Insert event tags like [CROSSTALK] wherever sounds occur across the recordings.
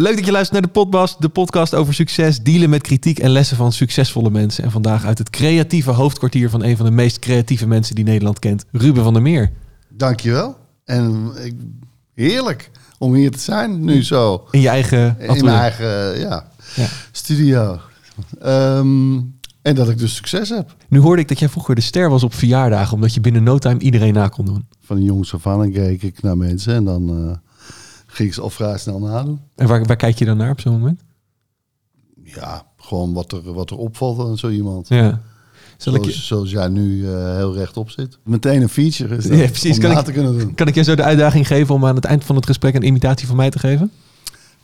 leuk dat je luistert naar de podcast. De podcast over succes, dealen met kritiek en lessen van succesvolle mensen. En vandaag uit het creatieve hoofdkwartier van een van de meest creatieve mensen die Nederland kent. Ruben van der Meer. Dankjewel. En ik, heerlijk om hier te zijn, nu zo. In je eigen In mijn eigen ja, Ja. studio. Ehm, en dat ik dus succes heb. Nu hoorde ik dat jij vroeger de ster was op verjaardagen. Omdat je binnen no time iedereen na kon doen. Van de jongens af aan keek ik naar mensen en dan eh, ging ik ze al vrij snel nadoen. En waar, waar kijk je dan naar op zo'n moment? Ja, gewoon wat er, wat er opvalt aan zo iemand. Ja. Zal ik Zoals, je, zoals jij nu eh, heel rechtop zit. Meteen een feature is dat, Ja, precies. om Kan na ik- te kunnen doen. kan ik je zo de uitdaging geven om aan het eind van het gesprek een imitatie van mij te geven?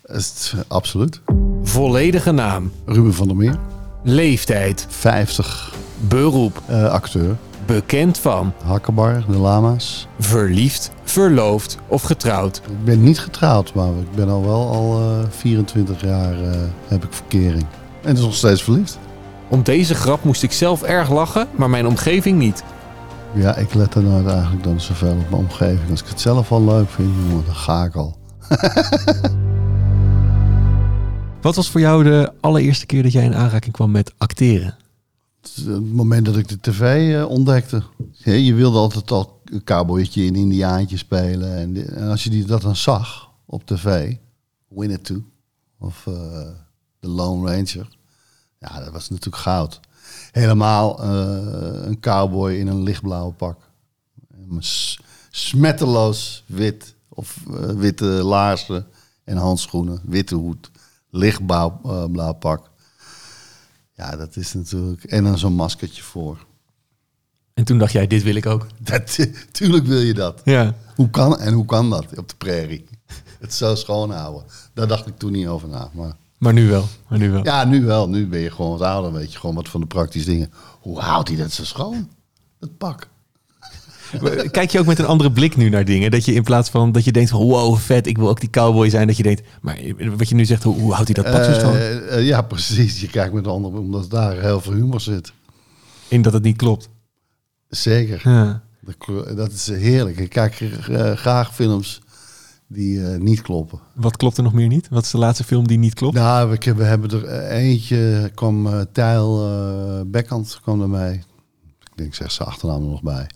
Is het, absoluut. Volledige naam, Ruben van der Meer, leeftijd, 50, beroep, eh, acteur. Bekend van, Hakkenbar, de lama's. verliefd, verloofd of getrouwd. Ik ben niet getrouwd, maar ik ben al wel al eh, 24 jaar eh, heb ik verkering. En is nog steeds verliefd. Om deze grap moest ik zelf erg lachen, maar mijn omgeving niet. Ja, ik let er nooit eigenlijk dan zoveel op mijn omgeving. Als ik het zelf al leuk vind, dan ga ik al. [LAUGHS] Wat was voor jou de allereerste keer dat jij in aanraking kwam met acteren? Het moment dat ik de tv eh, ontdekte. Je wilde altijd al een cowboytje in Indiaantje spelen. En, en als je die, dat dan zag op tv, Winnetou of eh The Lone Ranger. Ja, dat was natuurlijk goud. Helemaal eh, een cowboy in een lichtblauwe pak. Smetteloos wit of eh, witte laarzen en handschoenen, witte hoed, lichtblauw eh, blauw pak. Ja, dat is natuurlijk. En dan zo'n maskertje voor. En toen dacht jij, dit wil ik ook. [LAUGHS] Dat, tuurlijk wil je dat. Ja. Hoe kan, en hoe kan dat op de prairie? Het zo schoon houden. Daar dacht ik toen niet over na. Maar Maar nu wel. Maar nu wel. ja, nu wel. Nu ben je gewoon wat ouder. Weet je gewoon wat van de praktische dingen. Hoe houdt hij dat zo schoon? Het pak. Kijk je ook met een andere blik nu naar dingen? Dat je in plaats van dat je denkt van wow, vet, ik wil ook die cowboy zijn. Dat je denkt, maar wat je nu zegt, hoe, hoe houdt hij dat pak zo? Eh, eh, ja, precies. Je kijkt met een andere omdat daar heel veel humor zit. In dat het niet klopt. Zeker. Ja. Dat is heerlijk. Ik kijk eh, graag films die eh, niet kloppen. Wat klopt er nog meer niet? Wat is de laatste film die niet klopt? Nou, we, we hebben er eh, eentje, kwam uh, Tijl uh, Bekkant kwam erbij. Ik denk, zeg ze achternaam er nog bij.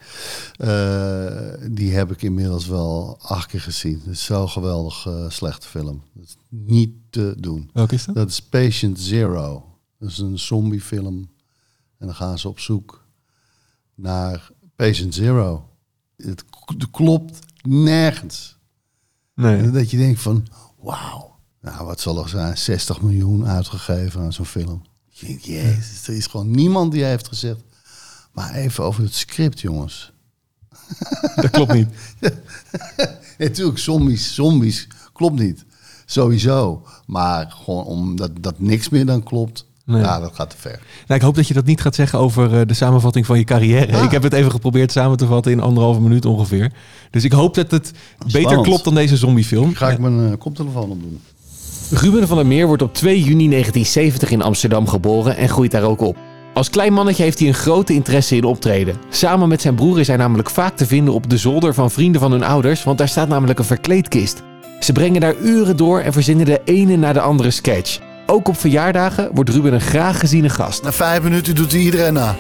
Uh, die heb ik inmiddels wel acht keer gezien. Het is zo'n geweldig uh, slechte film. Dat is niet te doen. Welke is dat? Dat is Patient Zero. Dat is een zombiefilm. En dan gaan ze op zoek naar Patient Zero. Het, klopt nergens. Nee. Dat je denkt van, wauw. Nou, wat zal er zijn? 60 miljoen uitgegeven aan zo'n film. Je denkt, jezus, er is gewoon niemand die heeft gezegd... Maar even over het script, jongens. [LAUGHS] Dat klopt niet. [LAUGHS] Natuurlijk, zombies, zombies, klopt niet. Sowieso. Maar gewoon omdat dat niks meer dan klopt... Nee. Ja, dat gaat te ver. Nou, ik hoop dat je dat niet gaat zeggen over uh, de samenvatting van je carrière. Ah. Ik heb het even geprobeerd samen te vatten in anderhalve minuut ongeveer. Dus ik hoop dat het Spannend. beter klopt dan deze zombiefilm. Ga ik ja. mijn uh, koptelefoon opdoen. Ruben van der Meer wordt op 2 juni 1970 in Amsterdam geboren en groeit daar ook op. Als klein mannetje heeft hij een grote interesse in optreden. Samen met zijn broer is hij namelijk vaak te vinden op de zolder van vrienden van hun ouders, want daar staat namelijk een verkleedkist. Ze brengen daar uren door en verzinnen de ene na de andere sketch. Ook op verjaardagen wordt Ruben een graag geziene gast. Na vijf minuten doet hij iedereen na.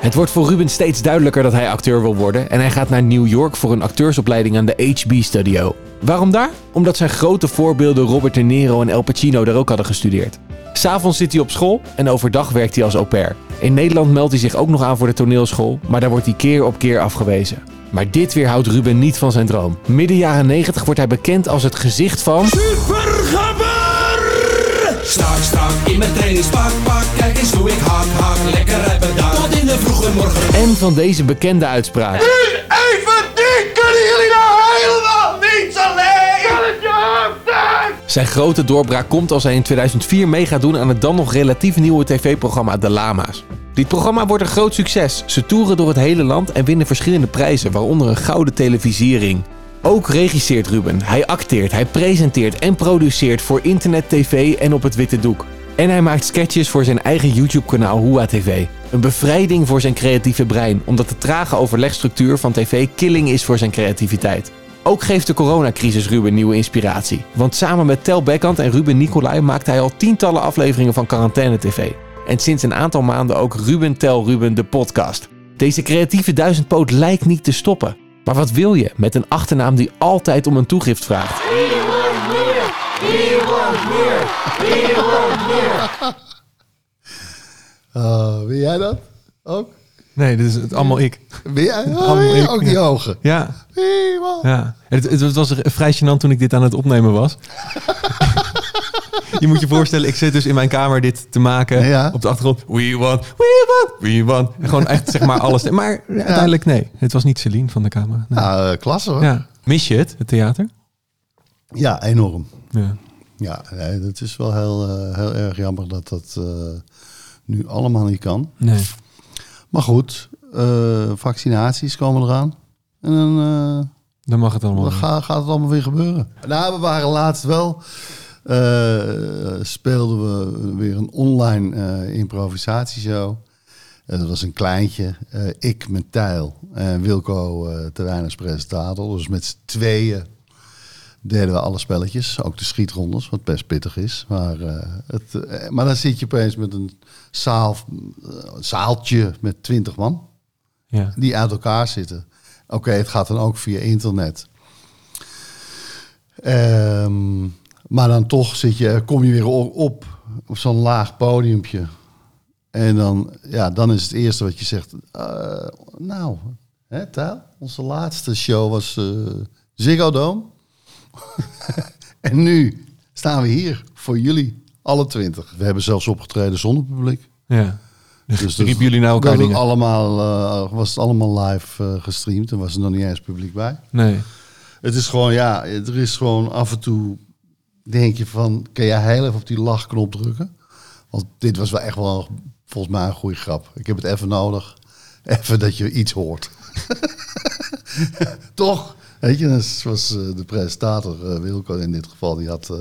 Het wordt voor Ruben steeds duidelijker dat hij acteur wil worden en hij gaat naar New York voor een acteursopleiding aan de HB Studio. Waarom daar? Omdat zijn grote voorbeelden Robert De Niro en El Pacino daar ook hadden gestudeerd. S'avonds zit hij op school en overdag werkt hij als au pair. In Nederland meldt hij zich ook nog aan voor de toneelschool, maar daar wordt hij keer op keer afgewezen. Maar dit weerhoudt Ruben niet van zijn droom. Midden jaren 90 wordt hij bekend als het gezicht van... Supergabber! Strak, strak in mijn trainingspak, pak, kijk eens hoe ik hak, hak, lekker dak. Tot in de vroege morgen. En van deze bekende uitspraak. Nu even dit, kunnen jullie nou helemaal niets alleen? Kan het je hoofd uit? Zijn grote doorbraak komt als hij in 2004 mee gaat doen aan het dan nog relatief nieuwe tv-programma De Lama's. Dit programma wordt een groot succes. Ze toeren door het hele land en winnen verschillende prijzen, waaronder een gouden televisiering. Ook regisseert Ruben. Hij acteert, hij presenteert en produceert voor internet, tv en op het witte doek. En hij maakt sketches voor zijn eigen YouTube-kanaal Hua TV. Een bevrijding voor zijn creatieve brein, omdat de trage overlegstructuur van tv killing is voor zijn creativiteit. Ook geeft de coronacrisis Ruben nieuwe inspiratie. Want samen met Tel Bekkant en Ruben Nicolai maakte hij al tientallen afleveringen van Quarantaine TV. En sinds een aantal maanden ook Ruben Tel Ruben de podcast. Deze creatieve duizendpoot lijkt niet te stoppen. Maar wat wil je met een achternaam die altijd om een toegift vraagt? [LAUGHS] Oh, wil jij dat? Ook? Nee, dit is het allemaal ik. Wil jij? Oh, Allemaal ik, ook die ogen? Ja, Wie, wat? ja. Het, het, was vrij gênant toen ik dit aan het opnemen was. [LAUGHS] je moet je voorstellen, ik zit dus in mijn kamer dit te maken. Ja. Op de achtergrond. We want, we want, we want. En gewoon echt zeg maar alles. Maar uiteindelijk nee. Het was niet Celine van de camera. Nee. Nou, eh, klasse hoor. Ja. Mis je het, het theater? Ja, enorm. Ja. Ja, nee, het is wel heel, eh, heel erg jammer dat dat eh, nu allemaal niet kan. Nee. Maar goed, eh, vaccinaties komen eraan. En dan, eh, Dan mag het allemaal. dan ga- gaat het allemaal weer gebeuren. Nou, we waren laatst wel... eh, speelden we weer een online improvisatieshow. Dat was een kleintje. Ik met Tijl en Wilco uh, terrein als presentator. Dus met z'n tweeën deden we alle spelletjes. Ook de schietrondes, wat best pittig is. Maar, eh, het, eh, maar dan zit je opeens met een zaal, eh, zaaltje met twintig man Ja. die uit elkaar zitten. Oké, het gaat dan ook via internet. Ehm, maar dan toch zit je, kom je weer op op zo'n laag podiumpje. En dan, ja, dan is het eerste wat je zegt. nou, hè, Tijl, onze laatste show was Ziggo Dome. [LAUGHS] en nu staan we hier voor jullie, alle twintig. We hebben zelfs opgetreden zonder publiek. ja. Dus Dus riepen jullie naar elkaar dingen? allemaal, eh, was het allemaal live eh, gestreamd. Er was er nog niet eens publiek bij. Nee. Het is gewoon, ja, er is gewoon af en toe... denk je van, kan jij heel even op die lachknop drukken? Want dit was wel echt wel volgens mij een goede grap. Ik heb het even nodig. Even dat je iets hoort. [LAUGHS] Toch? Weet je, dat was eh, de presentator eh, Wilco in dit geval. Die had, eh,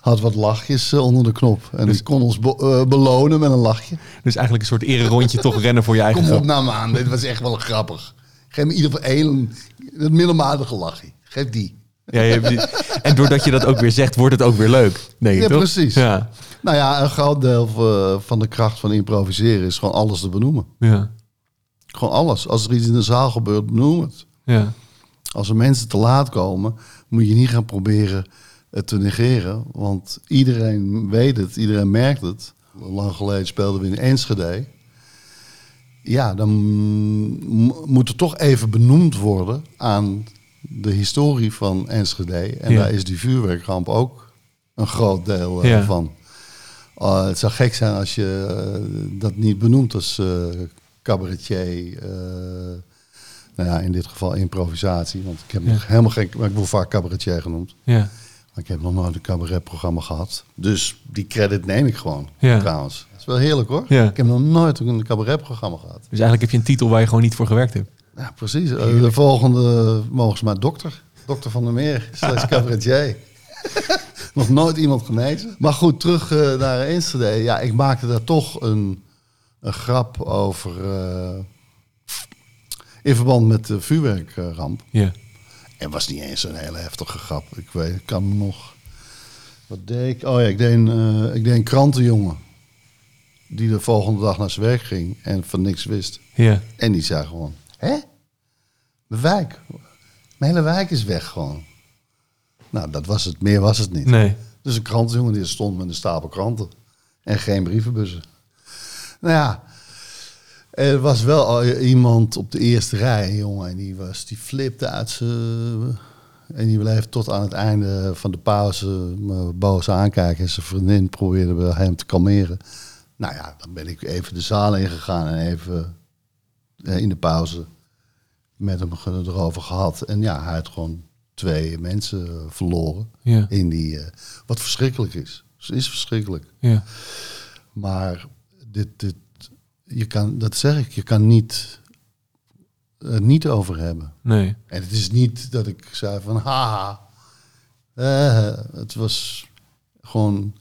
had wat lachjes onder de knop. En die kon ons be- belonen met een lachje. Dus eigenlijk een soort ererondje toch rennen voor je eigen Kom op nou man, dit was echt wel grappig. Geef me in ieder geval één, een middelmatige lachje. Geef die. Ja, je hebt die- En doordat je dat ook weer zegt, wordt het ook weer leuk. Je Ja, toch? precies. Ja. Nou ja, een groot deel van de kracht van improviseren is gewoon alles te benoemen. Ja. Gewoon alles. Als er iets in de zaal gebeurt, benoem het. Ja. Als er mensen te laat komen, moet je niet gaan proberen het te negeren. Want iedereen weet het, iedereen merkt het. Lang geleden speelden we in Enschede. Ja, dan moet er toch even benoemd worden aan de historie van Enschede. En Ja. daar is die vuurwerkramp ook een groot deel eh, Ja. van. Uh, het zou gek zijn als je eh, dat niet benoemt als eh, cabaretier. Nou ja, in dit geval improvisatie. Want ik heb nog helemaal geen... Maar ik word vaak cabaretier genoemd. Ja. Maar ik heb nog nooit een cabaretprogramma gehad. Dus die credit neem ik gewoon, Ja. trouwens. Dat is wel heerlijk hoor. Ja. Ik heb nog nooit een cabaretprogramma gehad. Dus eigenlijk heb je een titel waar je gewoon niet voor gewerkt hebt. Ja, precies. Eh, de volgende mogen ze maar dokter. Dokter van der Meer, [LAUGHS] slash cabaretier. [LAUGHS] Nog nooit iemand genezen. Maar goed, terug eh, naar Enschede. Ja, ik maakte daar toch een, een grap over... eh, in verband met de vuurwerkramp. Ja. En was niet eens een hele heftige grap. Ik weet, ik kan me nog... Wat deed ik? Oh ja, ik deed een, eh, ik deed een krantenjongen. Die de volgende dag naar zijn werk ging en van niks wist. Ja. En die zei gewoon, hè? Mijn wijk. Mijn hele wijk is weg gewoon. Nou, dat was het. Meer was het niet. Nee. Dus een krantenjongen die stond met een stapel kranten. En geen brievenbussen. Nou ja, er was wel al iemand op de eerste rij, jongen. En die, was, die flipte uit zijn... En die bleef tot aan het einde van de pauze me boos aankijken. En zijn vriendin probeerde hem te kalmeren. Nou ja, dan ben ik even de zaal ingegaan en even eh, in de pauze met hem erover gehad. En ja, hij had gewoon twee mensen eh, verloren Ja. in die... eh, wat verschrikkelijk is. Het is verschrikkelijk. Ja. Maar dit, dit, je kan, dat zeg ik, je kan niet, niet over hebben. Nee. En het is niet dat ik zei van haha. Eh, het was gewoon,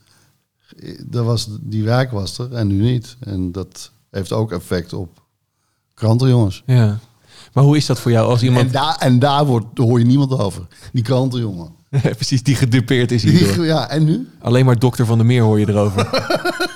er was, die werk was er en nu niet. En dat heeft ook effect op krantenjongens. Ja. Maar hoe is dat voor jou als En, iemand... daar, en daar wordt, hoor je niemand over. Die krantenjongen. [LAUGHS] Precies, die gedupeerd is hierdoor. Die, [LAUGHS] ja, en nu? Alleen maar dokter van der Meer hoor je erover. [LAUGHS]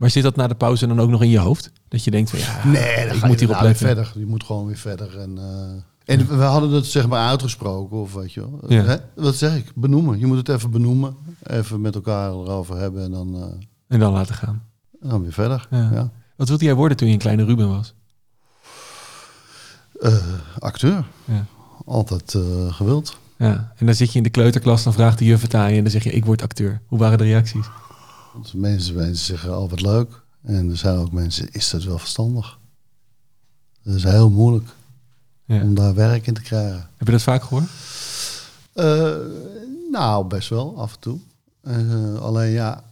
maar zit dat na de pauze dan ook nog in je hoofd? Dat je denkt van ja, Nee, dan ik moet hierop letten. verder. Je moet gewoon weer verder. En, eh, en we hadden het zeg maar uitgesproken, of weet je wel. Ja. Hè? Wat zeg ik? Benoemen. Je moet het even benoemen. Even met elkaar erover hebben en dan, eh, En dan laten gaan. dan weer verder. Ja. Ja. Wat wilde jij worden toen je een kleine Ruben was? Eh, acteur. Ja. Altijd gewild. Ja. En dan zit je in de kleuterklas, dan vraagt de juf het aan je en dan zeg je ik word acteur. Hoe waren de reacties? Want mensen, mensen zeggen al wat leuk. En er zijn ook mensen, is dat wel verstandig? Dat is heel moeilijk Ja. om daar werk in te krijgen. Heb je dat vaak gehoord? Eh, nou, best wel, af en toe. Eh, alleen ja,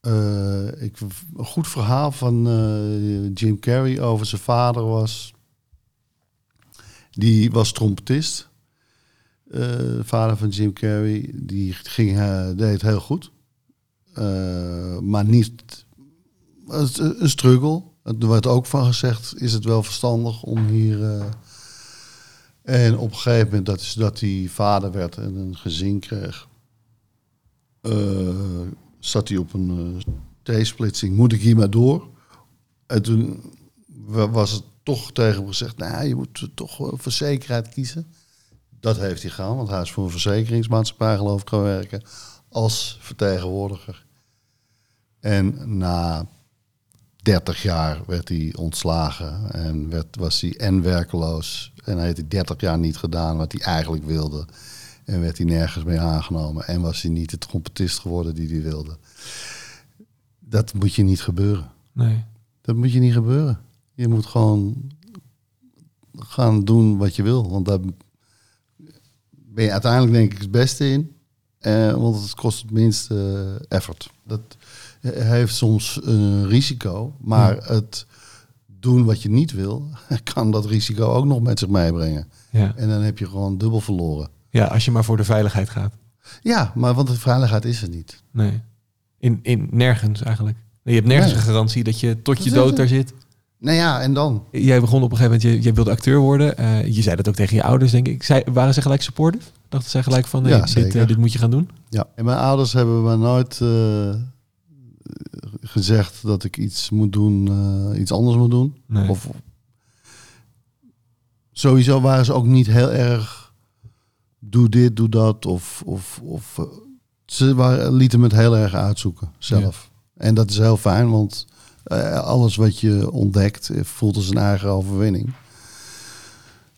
eh, ik, een goed verhaal van Jim Carrey over zijn vader was... Die was trompetist. De vader van Jim Carrey, die ging, deed heel goed. Eh, maar niet een een struggle. Er werd ook van gezegd, is het wel verstandig om hier... eh, en op een gegeven moment dat, dat hij vader werd en een gezin kreeg, eh, zat hij op een uh, T-splitsing. Moet ik hier maar door? En toen wa- was het toch tegen hem gezegd, nou, je moet toch voor zekerheid kiezen. Dat heeft hij gedaan, want hij is voor een verzekeringsmaatschappij geloof ik gaan werken als vertegenwoordiger. En na 30 jaar werd hij ontslagen en werd, was hij en werkeloos. En heeft hij 30 jaar niet gedaan wat hij eigenlijk wilde. En werd hij nergens mee aangenomen. En was hij niet de trompetist geworden die hij wilde. Dat moet je niet gebeuren. Nee. Dat moet je niet gebeuren. Je moet gewoon gaan doen wat je wil. Want daar ben je uiteindelijk denk ik het beste in. Eh, want het kost het minste eh, effort. Dat heeft soms een risico. Maar het doen wat je niet wil, [LAUGHS] kan dat risico ook nog met zich meebrengen. Ja. En dan heb je gewoon dubbel verloren. ja, als je maar voor de veiligheid gaat. Ja, maar want de veiligheid is er niet. Nee. In, in nergens eigenlijk. Je hebt nergens Nee. een garantie dat je tot je Dat dood daar zit. Nou ja, en dan? Jij begon op een gegeven moment, je, jij wilde acteur worden. Eh, je zei dat ook tegen je ouders, denk ik. Zij, waren ze gelijk supportive? Dachten zij gelijk van, nee, Ja, dit, eh, dit moet je gaan doen? Ja. En mijn ouders hebben me nooit eh, gezegd dat ik iets moet doen, eh, iets anders moet doen. Nee. Of sowieso waren ze ook niet heel erg doe dit, doe dat. Of, of, of ze waren, lieten me het heel erg uitzoeken zelf. En dat is heel fijn, want alles wat je ontdekt voelt als een eigen overwinning.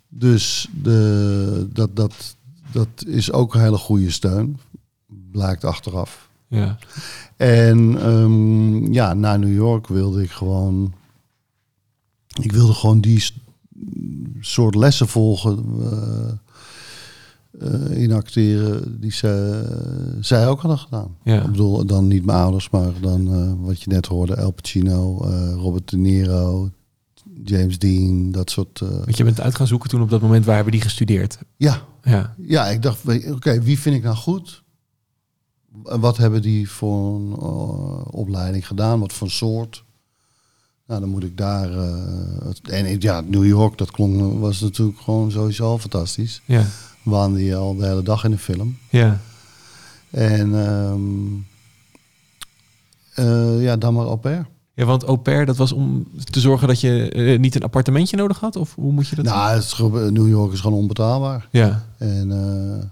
Dus de, dat, dat, dat is ook een hele goede steun, blijkt achteraf. Ja. En ehm, ja, naar New York wilde ik gewoon. Ik wilde gewoon die soort lessen volgen. eh, eh, in acteren die ze, zij ook hadden gedaan. Ja. Ik bedoel, dan niet mijn ouders, maar dan eh, wat je net hoorde: El Pacino, Robert De Niro, James Dean, dat soort. eh, Want je bent uit gaan zoeken toen op dat moment, waar hebben die gestudeerd? ja, Ja. ja, ik dacht, oké, wie vind ik nou goed? En Wat hebben die voor een eh, opleiding gedaan? Wat voor soort? Nou, dan moet ik daar. eh, het- en ja, New York, dat klonk, was natuurlijk gewoon sowieso al fantastisch. Ja. Je al de hele dag in de film. Ja. En ehm, eh, ja, dan maar au pair. Ja, want au pair, dat was om te zorgen dat je eh, niet een appartementje nodig had? Of hoe moet je dat Nou, het is, New York is gewoon onbetaalbaar. Ja. En eh,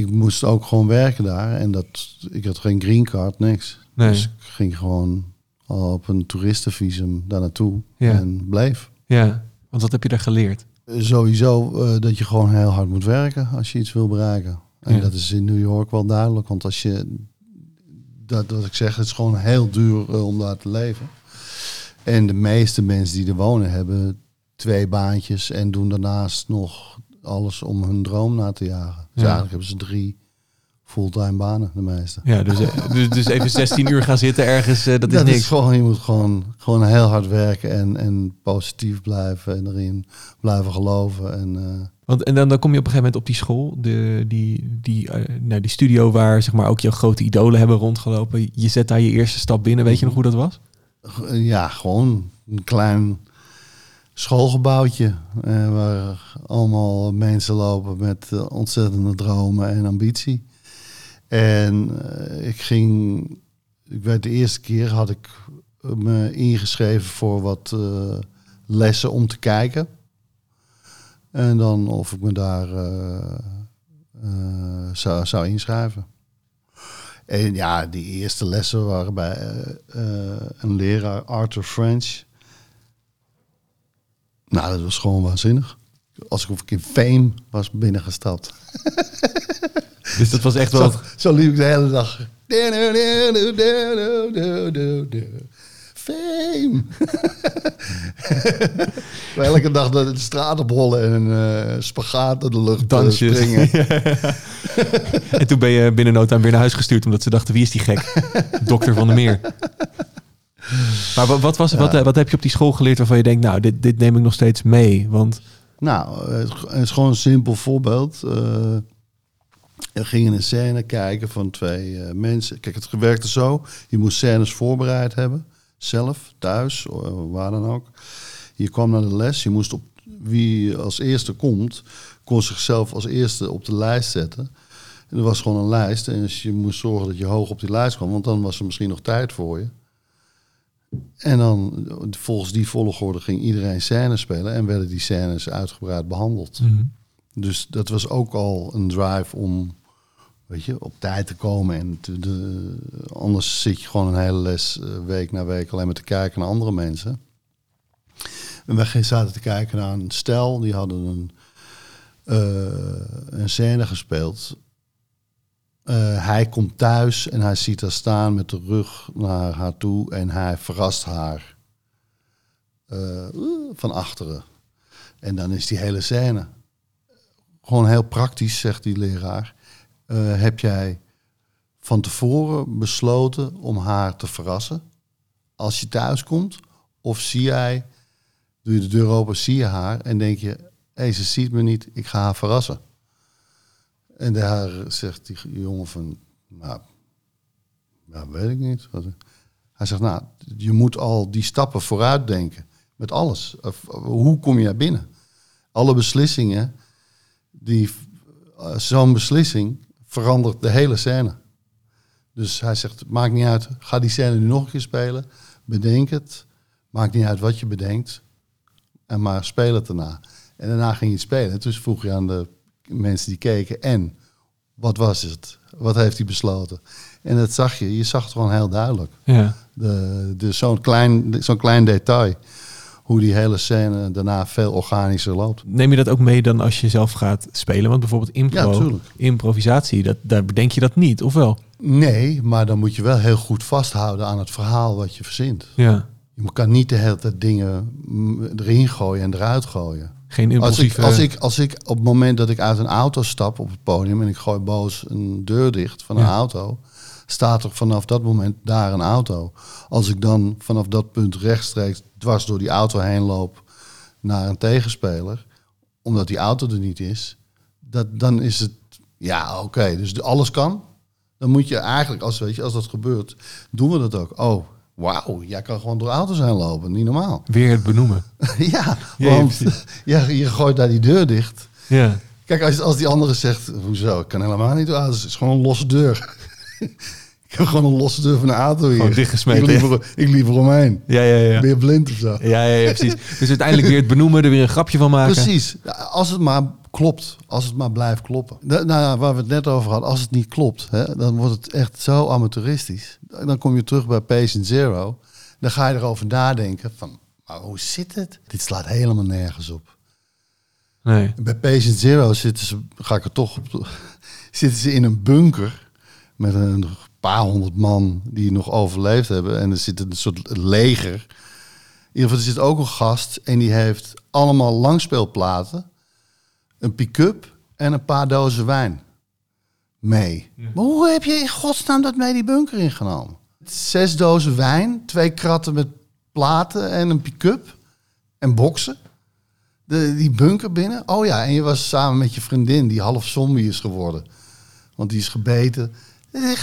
ik moest ook gewoon werken daar. En dat, ik had geen green card, niks. Nee. Dus ik ging gewoon op een toeristenvisum daar naartoe. Ja. En bleef. Ja. Want wat heb je daar geleerd? Sowieso eh, dat je gewoon heel hard moet werken als je iets wil bereiken. En Ja. dat is in New York wel duidelijk. Want als je, dat wat ik zeg, het is gewoon heel duur eh, om daar te leven. En de meeste mensen die er wonen hebben twee baantjes en doen daarnaast nog alles om hun droom na te jagen. Dus Ja. eigenlijk hebben ze drie fulltime banen, de meeste. Ja, dus, eh, dus, dus even 16 uur gaan zitten ergens, eh, dat is Dat niks. is gewoon, je moet gewoon, gewoon heel hard werken en, en positief blijven en erin blijven geloven. En, Want, en dan, dan kom je op een gegeven moment op die school, de, die, die, eh, nou, die studio waar zeg maar, ook jouw grote idolen hebben rondgelopen. Je zet daar je eerste stap binnen. Weet je nog hoe dat was? Ja, gewoon een klein schoolgebouwtje. eh, waar allemaal mensen lopen met eh, ontzettende dromen en ambitie. En ik ging, ik werd de eerste keer had ik me ingeschreven voor wat lessen om te kijken. En dan of ik me daar eh, eh, zou, zou inschrijven. En ja, die eerste lessen waren bij eh, een leraar, Arthur French. Nou, dat was gewoon waanzinnig. Alsof ik in fame was binnengestapt. Dus dat was echt wel... Zo, zo liep ik de hele dag. Fame. [LAUGHS] [LAUGHS] Elke dag de straat op rollen en een eh, spagaat door de lucht eh, Dansjes. springen. [LAUGHS] en toen ben je binnen no time weer naar huis gestuurd... omdat ze dachten, wie is die gek? Dokter van der Meer. Maar wa- wat, was, wat, wat heb je op die school geleerd waarvan je denkt... nou, dit, dit neem ik nog steeds mee? Want Nou, het is gewoon een simpel voorbeeld. Eh we gingen een scène kijken van twee mensen. Kijk, het werkte zo. Je moest scènes voorbereid hebben. Zelf, thuis, waar dan ook. Je kwam naar de les. Je moest op wie als eerste komt, kon zichzelf als eerste op de lijst zetten. En er was gewoon een lijst. En dus je moest zorgen dat je hoog op die lijst kwam. Want dan was er misschien nog tijd voor je. En dan, volgens die volgorde, ging iedereen scènes spelen. En werden die scènes uitgebreid behandeld. Dus dat was ook al een drive om weet je, op tijd te komen. En te, de, anders zit je gewoon een hele les eh, week na week alleen maar te kijken naar andere mensen. En gingen- zaten te kijken naar een stel, die hadden een, eh, een scène gespeeld. Eh, hij komt thuis en hij ziet haar staan met de rug naar haar toe en hij verrast haar eh, van achteren. En dan is die hele scène gewoon heel praktisch, zegt die leraar. Heb jij van tevoren besloten om haar te verrassen als je thuis komt? Of zie jij, doe je de deur open, zie je haar en denk je, hé, ze ziet me niet, ik ga haar verrassen. En daar zegt die jongen van, nou, nou weet ik niet. Hij zegt, nou, je moet al die stappen vooruit denken. Met alles. Hoe kom je naar binnen? Alle beslissingen, die, eh, zo'n beslissing verandert de hele scène. Dus hij zegt, maakt niet uit, ga die scène nu nog een keer spelen. Bedenk het. Maakt niet uit wat je bedenkt. En maar speel het daarna. En daarna ging je het spelen. Dus vroeg je aan de mensen die keken, en wat was het? Wat heeft hij besloten? En dat zag je, je zag het gewoon heel duidelijk. ja, De, de, zo'n, klein, zo'n klein detail. Hoe die hele scène daarna veel organischer loopt. neem je dat ook mee dan als je zelf gaat spelen? Want bijvoorbeeld impro, Ja, improvisatie, dat, daar bedenk je dat niet, of wel? Nee, maar dan moet je wel heel goed vasthouden aan het verhaal wat je verzint. Ja, Je kan niet de hele tijd dingen erin gooien en eruit gooien. geen Als ik, impulsieve... als, ik, als ik op het moment dat ik uit een auto stap op het podium en ik gooi boos een deur dicht van een Ja. auto, staat er vanaf dat moment daar een auto. Als ik dan vanaf dat punt rechtstreeks dwars door die auto heen loop naar een tegenspeler, omdat die auto er niet is, dat, dan is het, ja oké, dus alles kan. Dan moet je eigenlijk, als, weet je, als dat gebeurt, doen we dat ook. Oh, wauw, jij kan gewoon door auto's heen lopen, niet normaal. Weer het benoemen. [LAUGHS] ja, Ja, want [LAUGHS] ja, je gooit daar die deur dicht. Ja, Kijk, als, als die andere zegt, hoezo, ik kan helemaal niet door auto's. Het is gewoon een losse deur. [LAUGHS] ik heb gewoon een losse deur van een auto hier. Gewoon dichtgesmeten, Ik liep, er, ik ja, ja. ja. Ben je blind of zo? Ja, ja, ja, precies. Dus uiteindelijk weer het benoemen, er weer een grapje van maken. Precies. Ja, Als het maar klopt. Als het maar blijft kloppen. Nou, waar we het net over hadden. Als het niet klopt, hè, dan wordt het echt zo amateuristisch. Dan kom je terug bij Patient Zero. Dan ga je erover nadenken van, maar hoe zit het? Dit slaat helemaal nergens op. Nee. Bij Patient Zero zitten ze, ga ik er toch op, [LAUGHS] zitten ze in een bunker met een paar honderd man die nog overleefd hebben. En er zit een soort leger. In ieder geval, er zit ook een gast en die heeft allemaal langspeelplaten, een pick-up en een paar dozen wijn mee. Maar hoe heb je in godsnaam dat mee die bunker ingenomen? Zes dozen wijn, twee kratten met platen en een pick-up en boksen de, die bunker binnen. Oh ja, en je was samen met je vriendin die half zombie is geworden. Want die is gebeten.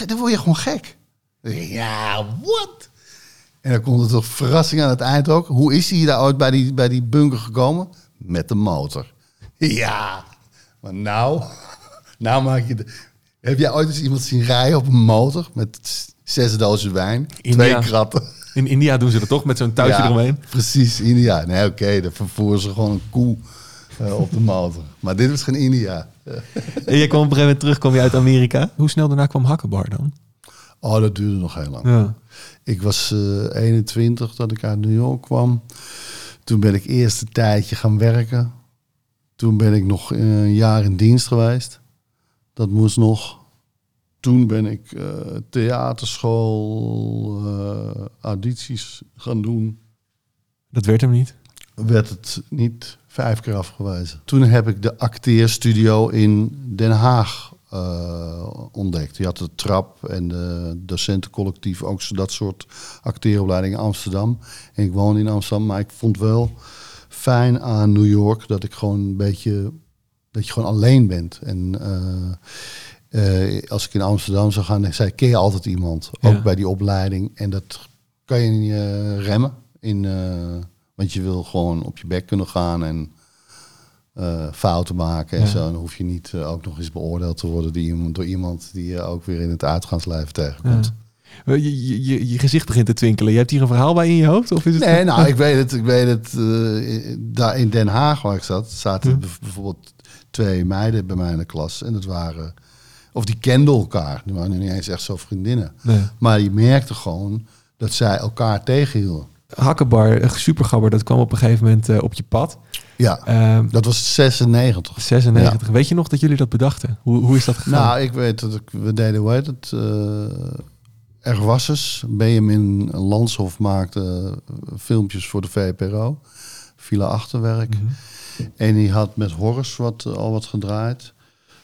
Dan word je gewoon gek. Ja, wat? En dan komt er toch verrassing aan het eind ook. Hoe is hij daar ooit bij die, bij die bunker gekomen? Met de motor. Ja, maar nou, nou maak je... De, heb jij ooit eens iemand zien rijden op een motor met zes dozen wijn, India. twee kratten? In India doen ze dat toch met zo'n touwtje Ja, eromheen? Precies, India. Nee, oké, dan vervoeren ze gewoon een koe eh, op de motor. Maar dit was geen India. [LAUGHS] En jij kwam op een gegeven moment terug, kwam je uit Amerika. Hoe snel daarna kwam Hakkenbar dan? Oh, dat duurde nog heel lang. Ja. Ik was eh 21 dat ik uit New York kwam. Toen ben ik eerst een tijdje gaan werken. Toen ben ik nog een jaar in dienst geweest. Dat moest nog. Toen ben ik eh, theaterschool, eh, audities gaan doen. Dat werd hem niet. Werd het niet vijf keer afgewezen. Toen heb ik de acteerstudio in Den Haag eh, ontdekt. Je had de trap en de docentencollectief, ook zo dat soort acteeropleidingen in Amsterdam. En ik woonde in Amsterdam, maar ik vond wel fijn aan New York dat ik gewoon een beetje, dat je gewoon alleen bent. En eh, eh, als ik in Amsterdam zou gaan, zei ken je altijd iemand, ook Ja. bij die opleiding. En dat kan je niet eh, remmen, in, want je wil gewoon op je bek kunnen gaan en fouten maken en Ja. zo. Dan hoef je niet ook nog eens beoordeeld te worden door iemand, door iemand die je ook weer in het uitgaansleven tegenkomt. Ja. Je, je, gezicht begint te twinkelen. Je hebt hier een verhaal bij in je hoofd? Of is het... Nee, nou, ik weet het. Ik weet het. eh, daar in Den Haag waar ik zat, zaten Hm. bijv- bijvoorbeeld twee meiden bij mij in de klas. En dat waren, of die kenden elkaar. Die waren niet eens echt zo vriendinnen. Nee. Maar je merkte gewoon dat zij elkaar tegenhielden. Hakkenbar, een supergabber, dat kwam op een gegeven moment eh, op je pad. Ja, Ehm, dat was 96. 96. Weet je nog dat jullie dat bedachten? Hoe, hoe is dat gegaan? Nou, ik weet dat ik, we deden, hoe heet het? eh er was eens. Benjamin Lanshoff maakte eh, filmpjes voor de VPRO. Villa Achterwerk. Mhm. En die had met Horus wat, eh, al wat gedraaid.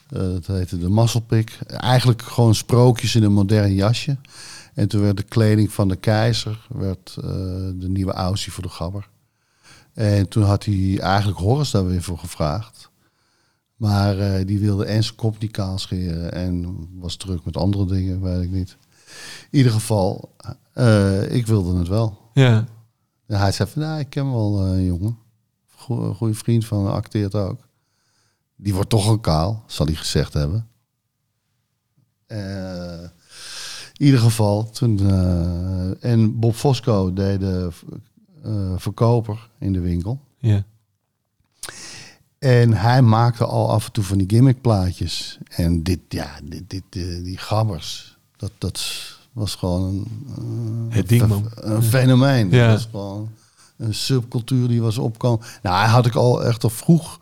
Eh, dat heette de Masselpik. Eigenlijk gewoon sprookjes in een modern jasje. En toen werd de kleding van de keizer werd, de nieuwe Aussie voor de gabber. En toen had hij eigenlijk Horus daar weer voor gevraagd. Maar die wilde en zijn kop niet kaal scheren en was druk met andere dingen, weet ik niet. In ieder geval, eh, ik wilde het wel. Ja. En hij zei van, nou, ik ken wel eh, een jongen. Goe- Een goede vriend van acteert ook. Die wordt toch al kaal, zal hij gezegd hebben. Eh, in ieder geval, toen... en Bob Fosco deed de verkoper in de winkel. ja. En hij maakte al af en toe van die gimmickplaatjes. En dit, ja, dit, dit, die gabbers, dat, dat was gewoon een, eh, Het ding, een- man. een fenomeen. Ja. Dat was gewoon een subcultuur die was opkomen. Nou, had ik al echt al vroeg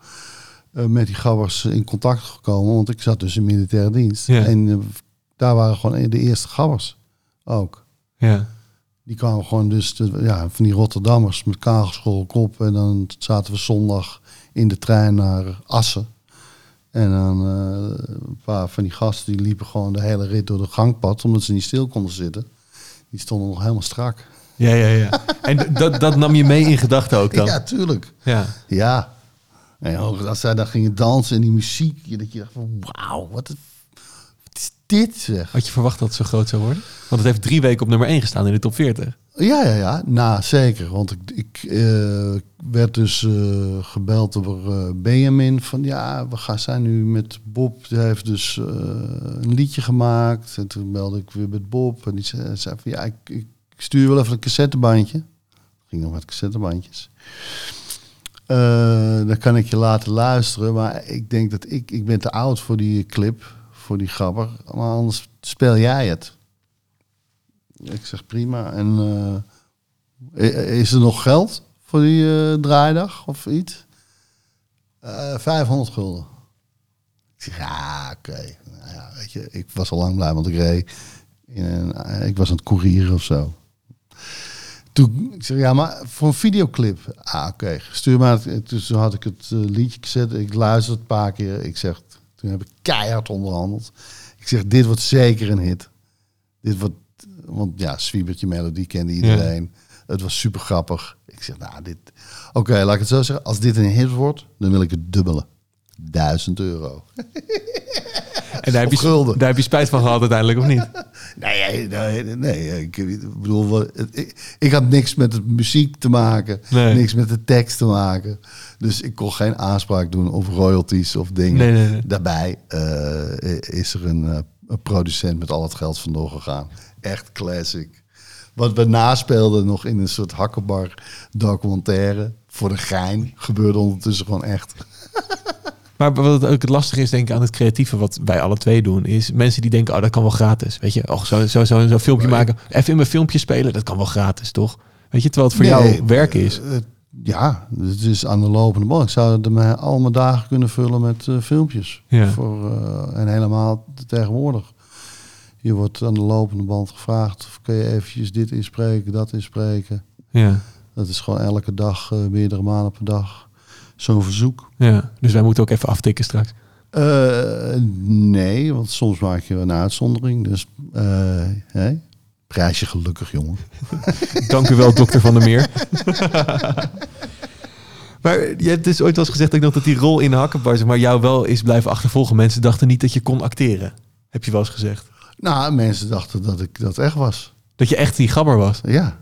eh, met die gabbers in contact gekomen. Want ik zat dus in militaire dienst. Ja. En eh, daar waren gewoon de eerste gabbers ook. ja. Die kwamen gewoon dus ja, van die Rotterdammers met kaalgeschoren kop. En dan zaten we zondag in de trein naar Assen. En dan eh, een paar van die gasten die liepen gewoon de hele rit door de gangpad. Omdat ze niet stil konden zitten. Die stonden nog helemaal strak. Ja, ja, ja. En dat, dat nam je mee in gedachten ook dan? Ja, tuurlijk. Ja. Ja. En ook als zij dan gingen dansen en die muziek. Dat je dacht van wauw, wat, is- wat is dit zeg. Had je verwacht dat het zo groot zou worden? Want het heeft drie weken op nummer 1 gestaan in de top 40. Ja, ja, ja. Nou, zeker. Want ik, ik eh, werd dus eh, gebeld door eh, Benjamin van ja, we gaan zijn nu met Bob. Die heeft dus een liedje gemaakt. En toen belde ik weer met Bob. En die zei, van ja, ik, ik stuur wel even een cassettebandje. Ging nog met cassettebandjes. Dan kan ik je laten luisteren. Maar ik denk dat ik, ik ben te oud voor die clip, voor die grapper. Maar anders speel jij het. Ik zeg prima. En eh, is er nog geld voor die eh, draaidag of iets? Eh 500 gulden. Ik zeg ja, oké. Nou ja, weet je, ik was al lang blij, want ik reed. In een, ik was aan het courieren of zo. Toen, ik zeg ja, maar voor een videoclip. Ah, oké. Stuur maar. toen had ik het liedje gezet. Ik luisterde het een paar keer. Ik zeg, toen heb ik keihard onderhandeld. Ik zeg, dit wordt zeker een hit. Dit wordt, want ja, Swiebertje melodie kende iedereen. Het was super grappig. Ik zeg, nou, dit... Oké, laat ik het zo zeggen. Als dit een hit wordt, dan wil ik het dubbele. Duizend euro. En daar heb, je, daar heb je spijt van gehad uiteindelijk, of niet? [LAUGHS] Nee, nee, nee, nee, ik, bedoel, ik, ik had niks met de muziek te maken, Nee. niks met de tekst te maken. Dus ik kon geen aanspraak doen op royalties of dingen. Nee. Daarbij eh, is er een, eh, een producent met al het geld vandoor gegaan. Echt classic. Wat we naspeelden nog in een soort hakkenbar documentaire. Voor de gein gebeurde ondertussen gewoon echt. [LAUGHS] Maar wat ook het lastige is, denk ik, aan het creatieve, wat wij alle twee doen, is mensen die denken, oh, dat kan wel gratis. Weet je, oh, zo, zo, zo, zo'n filmpje maken. Even in mijn filmpje spelen, dat kan wel gratis, toch? Weet je, terwijl het voor Nee, jou werk is. eh, ja, het is aan de lopende band. Ik zou me al mijn dagen kunnen vullen met eh, filmpjes. Ja. Voor, eh, en helemaal tegenwoordig. Je wordt aan de lopende band gevraagd of kun je eventjes dit inspreken, dat inspreken. Ja, Dat is gewoon elke dag, eh, meerdere malen per dag, zo'n verzoek. ja. Dus wij moeten ook even aftikken straks. Eh, nee, want soms maak je een uitzondering. Dus eh hè? prijs je gelukkig, jongen. [LAUGHS] Dank u wel, dokter Van der Meer. [LAUGHS] maar je hebt dus ooit wel eens gezegd ook nog dat die rol in hakkenbar, maar, jou wel is blijven achtervolgen. Mensen dachten niet dat je kon acteren. Heb je wel eens gezegd. Nou, mensen dachten dat ik dat echt was. Dat je echt die gabber was. Ja,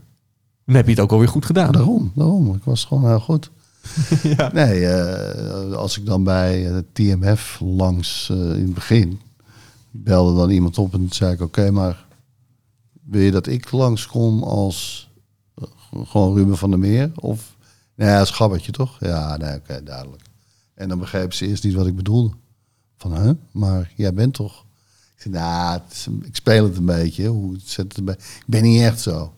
Dan heb je het ook alweer goed gedaan. daarom, daarom. Ik was gewoon heel goed. [LAUGHS] Ja. Nee, eh, als ik dan bij eh, TMF langs eh, in het begin belde dan iemand op en zei ik: Oké, maar wil je dat ik langskom als gewoon Ruben van der Meer? Of nee, als gabbertje toch? Ja, nee, oké, duidelijk. En dan begreep ze eerst niet wat ik bedoelde. Van, hè? Maar jij bent toch? Nou, ik speel het een beetje. Hoe zet het erbij? Ik ben niet echt zo.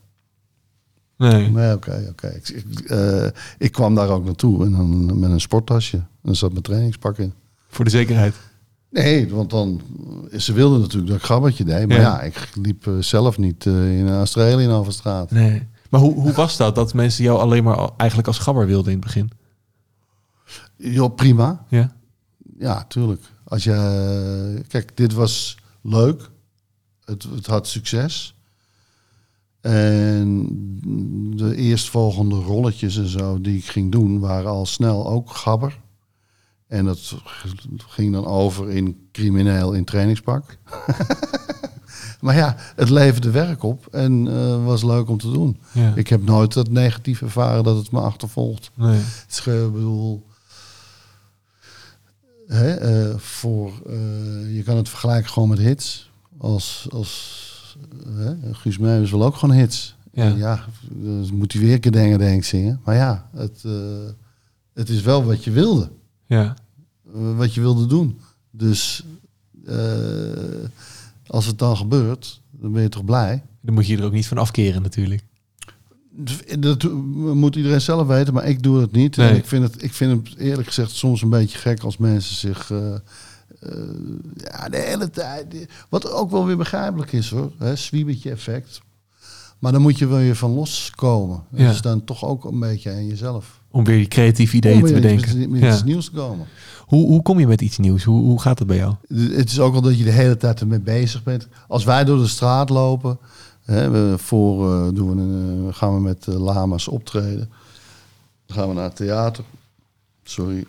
Nee. Nee, oké, oké. Ik, ik, eh, ik kwam daar ook naartoe en dan met een sporttasje. En zat mijn trainingspak in. Voor de zekerheid. Nee, want dan... Ze wilden natuurlijk dat ik gabbertje deed. Maar Ja. ja, ik liep eh, zelf niet eh, in Australië over straat. Nee. Maar hoe, hoe was dat? Dat mensen jou alleen maar eigenlijk als gabber wilden in het begin? Jo, prima. Ja. Ja, tuurlijk. Als je... Kijk, dit was leuk. Het, het had succes. En de eerstvolgende rolletjes en zo die ik ging doen... waren al snel ook gabber. En dat ging dan over in crimineel in trainingspak. [LAUGHS] maar ja, het leverde werk op en eh, was leuk om te doen. ja. Ik heb nooit dat negatief ervaren dat het me achtervolgt. Nee. Het is, bedoel, hè, eh, voor, eh, je kan het vergelijken gewoon met hits. Als, als hè, Guus Meeuwis wil ook gewoon hits. Ja. En ja, dan moet hij weer dingen denk zingen. Maar ja, het, eh, het is wel wat je wilde. Ja. wat je wilde doen. Dus als het dan gebeurt, dan ben je toch blij. Dan moet je er ook niet van afkeren natuurlijk. Dat moet iedereen zelf weten, maar ik doe het niet. Nee. En ik vind het, ik vind het eerlijk gezegd soms een beetje gek als mensen zich eh, eh, ja, de hele tijd. Wat ook wel weer begrijpelijk is hoor, hè, zwiebertje effect. Maar dan moet je wel weer van loskomen. Ja. Dus dan toch ook een beetje aan jezelf. Om weer die creatieve ideeën te bedenken. Met, met Ja. iets nieuws te komen. Hoe, hoe kom je met iets nieuws? Hoe, hoe gaat dat bij jou? Het is ook al dat je de hele tijd ermee bezig bent. Als wij door de straat lopen, we voor eh, doen we een, eh, gaan we met eh, lama's optreden. Dan gaan we naar het theater. Sorry.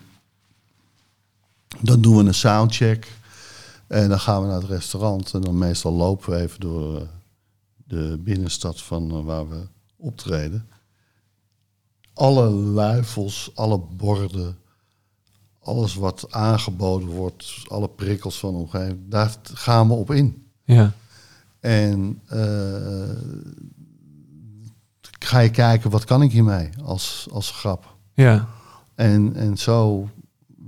Dan doen we een soundcheck. En dan gaan we naar het restaurant. En dan meestal lopen we even door de binnenstad van waar we optreden. Alle luifels, alle borden, alles wat aangeboden wordt, alle prikkels van omgeving, daar gaan we op in. Ja. En eh, ga je kijken, wat kan ik hiermee als, als grap? Ja. En, en zo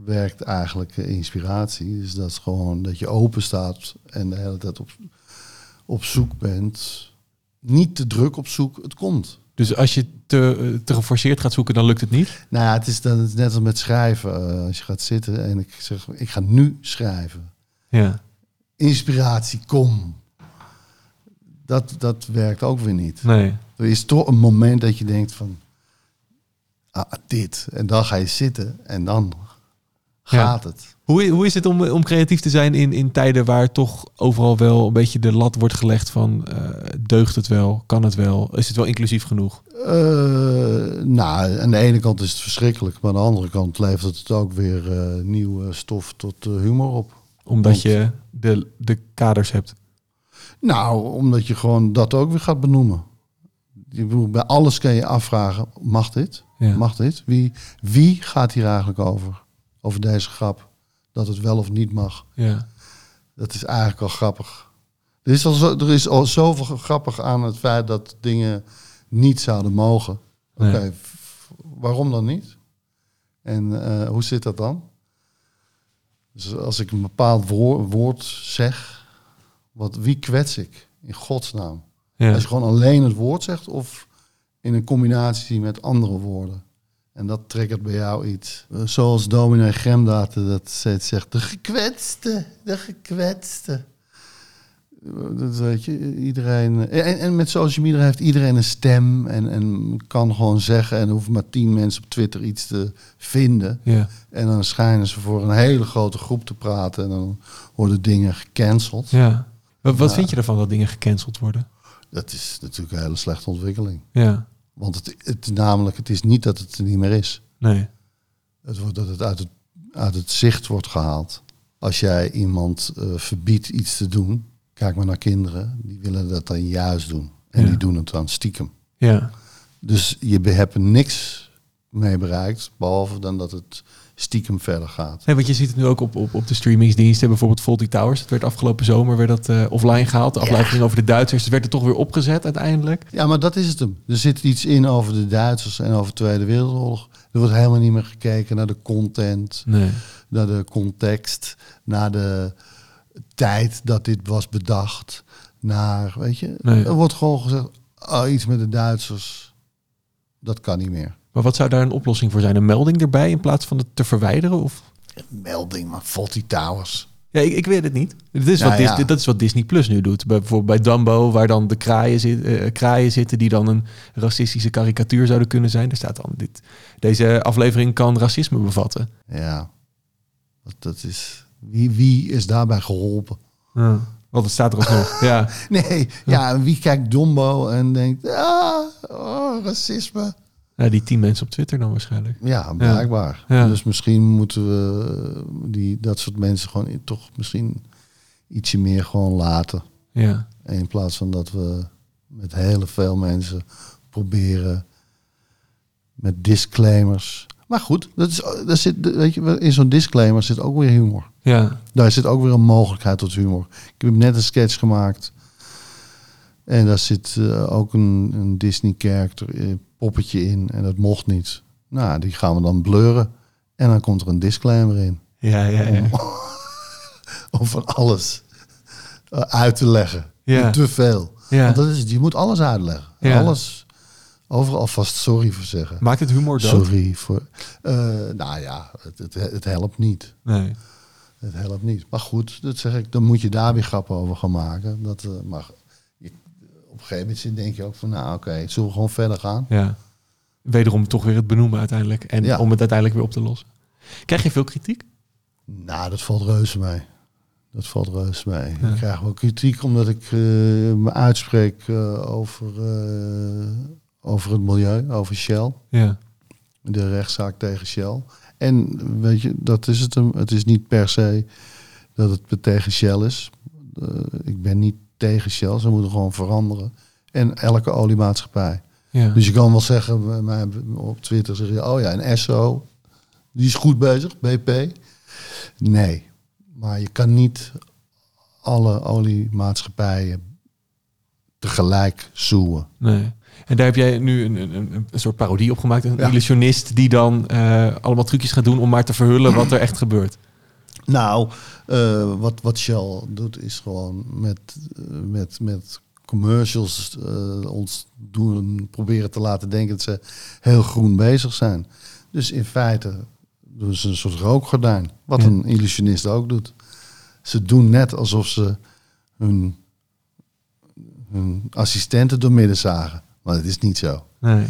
werkt eigenlijk inspiratie. Dus dat is gewoon dat je open staat en de hele tijd op, op zoek bent. Niet te druk op zoek, het komt. Dus als je te, te geforceerd gaat zoeken, dan lukt het niet? Nou ja, het is dan net als met schrijven. Eh, als je gaat zitten en ik zeg, ik ga nu schrijven. Ja. Inspiratie, kom. Dat, dat werkt ook weer niet. Nee. Er is toch een moment dat je denkt van, ah, dit. En dan ga je zitten en dan gaat het. Hoe, hoe is het om, om creatief te zijn in, in tijden waar toch overal wel een beetje de lat wordt gelegd van eh, deugt het wel, kan het wel, is het wel inclusief genoeg? Eh, nou, aan de ene kant is het verschrikkelijk, maar aan de andere kant levert het ook weer eh, nieuwe stof tot humor op. Omdat Want- je de, de kaders hebt. Nou, omdat je gewoon dat ook weer gaat benoemen. Je bij alles kan je afvragen, mag dit? Ja. Mag dit? Wie, wie gaat hier eigenlijk over? Over deze grap. Dat het wel of niet mag. Ja. Dat is eigenlijk al grappig. Er is al, zo, er is al zoveel grappig aan het feit dat dingen niet zouden mogen. Oké, Nee. waarom dan niet? En eh, hoe zit dat dan? Dus als ik een bepaald woor- woord zeg, wat, wie kwets ik? In godsnaam. Ja. Als je gewoon alleen het woord zegt of in een combinatie met andere woorden. En dat triggert bij jou iets. Eh, Zoals dominee Gremdaten dat steeds zegt. De gekwetste, de gekwetste. Eh, Dat weet je, iedereen... eh, En, en met social media heeft iedereen een stem en, en kan gewoon zeggen... en er hoeven maar tien mensen op Twitter iets te vinden. Ja. En dan schijnen ze voor een hele grote groep te praten... en dan worden dingen gecanceld. ja. Wat, wat vind je ervan dat dingen gecanceld worden? Dat is natuurlijk een hele slechte ontwikkeling. Ja. Want het, het, namelijk, het is niet dat het er niet meer is. Nee. Het wordt dat het uit het, uit het zicht wordt gehaald. Als jij iemand eh, verbiedt iets te doen, kijk maar naar kinderen, die willen dat dan juist doen. En Ja. die doen het dan stiekem. Ja. Dus je hebt niks mee bereikt, behalve dan dat het stiekem verder gaat. Nee, want je ziet het nu ook op, op, op de streamingsdiensten. Bijvoorbeeld Faulty Towers. Dat werd afgelopen zomer weer dat, eh, offline gehaald. De aflevering over de Duitsers. Het werd er toch weer opgezet uiteindelijk. Ja, maar dat is het hem. Er zit iets in over de Duitsers en over de Tweede Wereldoorlog. Er wordt helemaal niet meer gekeken naar de content. Nee. naar de context, naar de tijd dat dit was bedacht, naar, weet je, Nee. er wordt gewoon gezegd, oh, iets met de Duitsers, dat kan niet meer. Maar wat zou daar een oplossing voor zijn? Een melding erbij in plaats van het te verwijderen? Of? Melding, maar Fawlty Towers. Ja, ik, ik weet het niet. Dit is Nou wat ja. Dis- dat is wat Disney Plus nu doet. Bij- Bijvoorbeeld bij Dumbo, waar dan de kraaien, zit, eh, kraaien zitten die dan een racistische karikatuur zouden kunnen zijn. Er staat dan dit. Deze aflevering kan racisme bevatten. Ja, dat, dat is, wie, wie is daarbij geholpen? Ja. Want het staat er alsnog. [LAUGHS] ja. Nee, ja, wie kijkt Dombo en denkt, ah, oh, racisme. Ja, die tien mensen op Twitter dan waarschijnlijk. Ja, blijkbaar. Ja. Dus misschien moeten we die, dat soort mensen gewoon toch misschien ietsje meer gewoon laten. Ja. In plaats van dat we met heel veel mensen proberen met disclaimers. Maar goed, dat is, daar zit, weet je, in zo'n disclaimer zit ook weer humor. Ja. Daar zit ook weer een mogelijkheid tot humor. Ik heb net een sketch gemaakt. En daar zit eh, ook een, een Disney-character, poppetje in. En dat mocht niet. Nou, die gaan we dan blurren. En dan komt er een disclaimer in. Ja, ja, ja. Om [LAUGHS] van alles eh, uit te leggen. Ja. Te veel. Ja. Want dat is, het. je moet alles uitleggen. Ja. Alles. Overal vast sorry voor zeggen. Maakt het humor dood? Sorry voor... eh, nou ja, het, het, het helpt niet. Nee. Het helpt niet. Maar goed, dat zeg ik, dan moet je daar weer grappen over gaan maken. Dat, maar op een gegeven moment denk je ook van, nou oké, zullen we gewoon verder gaan? Ja. Wederom toch weer het benoemen uiteindelijk. En Ja. om het uiteindelijk weer op te lossen. Krijg je veel kritiek? Nou, dat valt reuze mee. Dat valt reuze mee. Ja. Ik krijg wel kritiek omdat ik eh, me uitspreek eh, over, eh, over het milieu, over Shell. Ja. De rechtszaak tegen Shell. En weet je, dat is het hem. Het is niet per se dat het tegen Shell is. Ik ben niet tegen Shell. Ze moeten gewoon veranderen. En elke oliemaatschappij. Ja. Dus je kan wel zeggen, mij op Twitter zeg je, oh ja, een SO, die is goed bezig, BP. Nee, maar je kan niet alle oliemaatschappijen tegelijk zoeken. Nee. En daar heb jij nu een, een, een, een soort parodie op gemaakt. Een Ja. illusionist die dan eh, allemaal trucjes gaat doen om maar te verhullen wat er echt gebeurt. Nou, eh, wat, wat Shell doet is gewoon met, eh, met, met commercials eh, ons doen, proberen te laten denken dat ze heel groen bezig zijn. Dus in feite doen ze een soort rookgordijn, wat Ja. een illusionist ook doet. Ze doen net alsof ze hun, hun assistenten doormidden zagen. Maar dat is niet zo. Nee.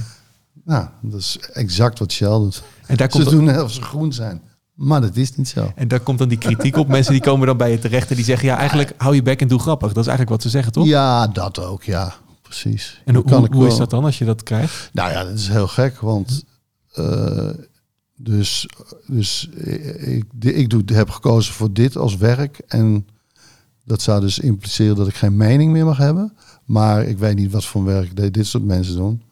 Nou, dat is exact wat Shell doet. En daar, komt Ze doen net alsof ze groen zijn. Maar dat is niet zo. en daar komt dan die kritiek op. Mensen die komen dan bij je terecht en die zeggen... ja, eigenlijk hou je bek en doe grappig. Dat is eigenlijk wat ze zeggen, toch? Ja, dat ook, ja. Precies. En hoe, kan hoe, ik hoe is dat dan als je dat krijgt? Nou ja, dat is heel gek, want eh, Dus, dus ik, ik doe, heb gekozen voor dit als werk. En dat zou dus impliceren dat ik geen mening meer mag hebben. Maar ik weet niet wat voor werk dit soort mensen doen.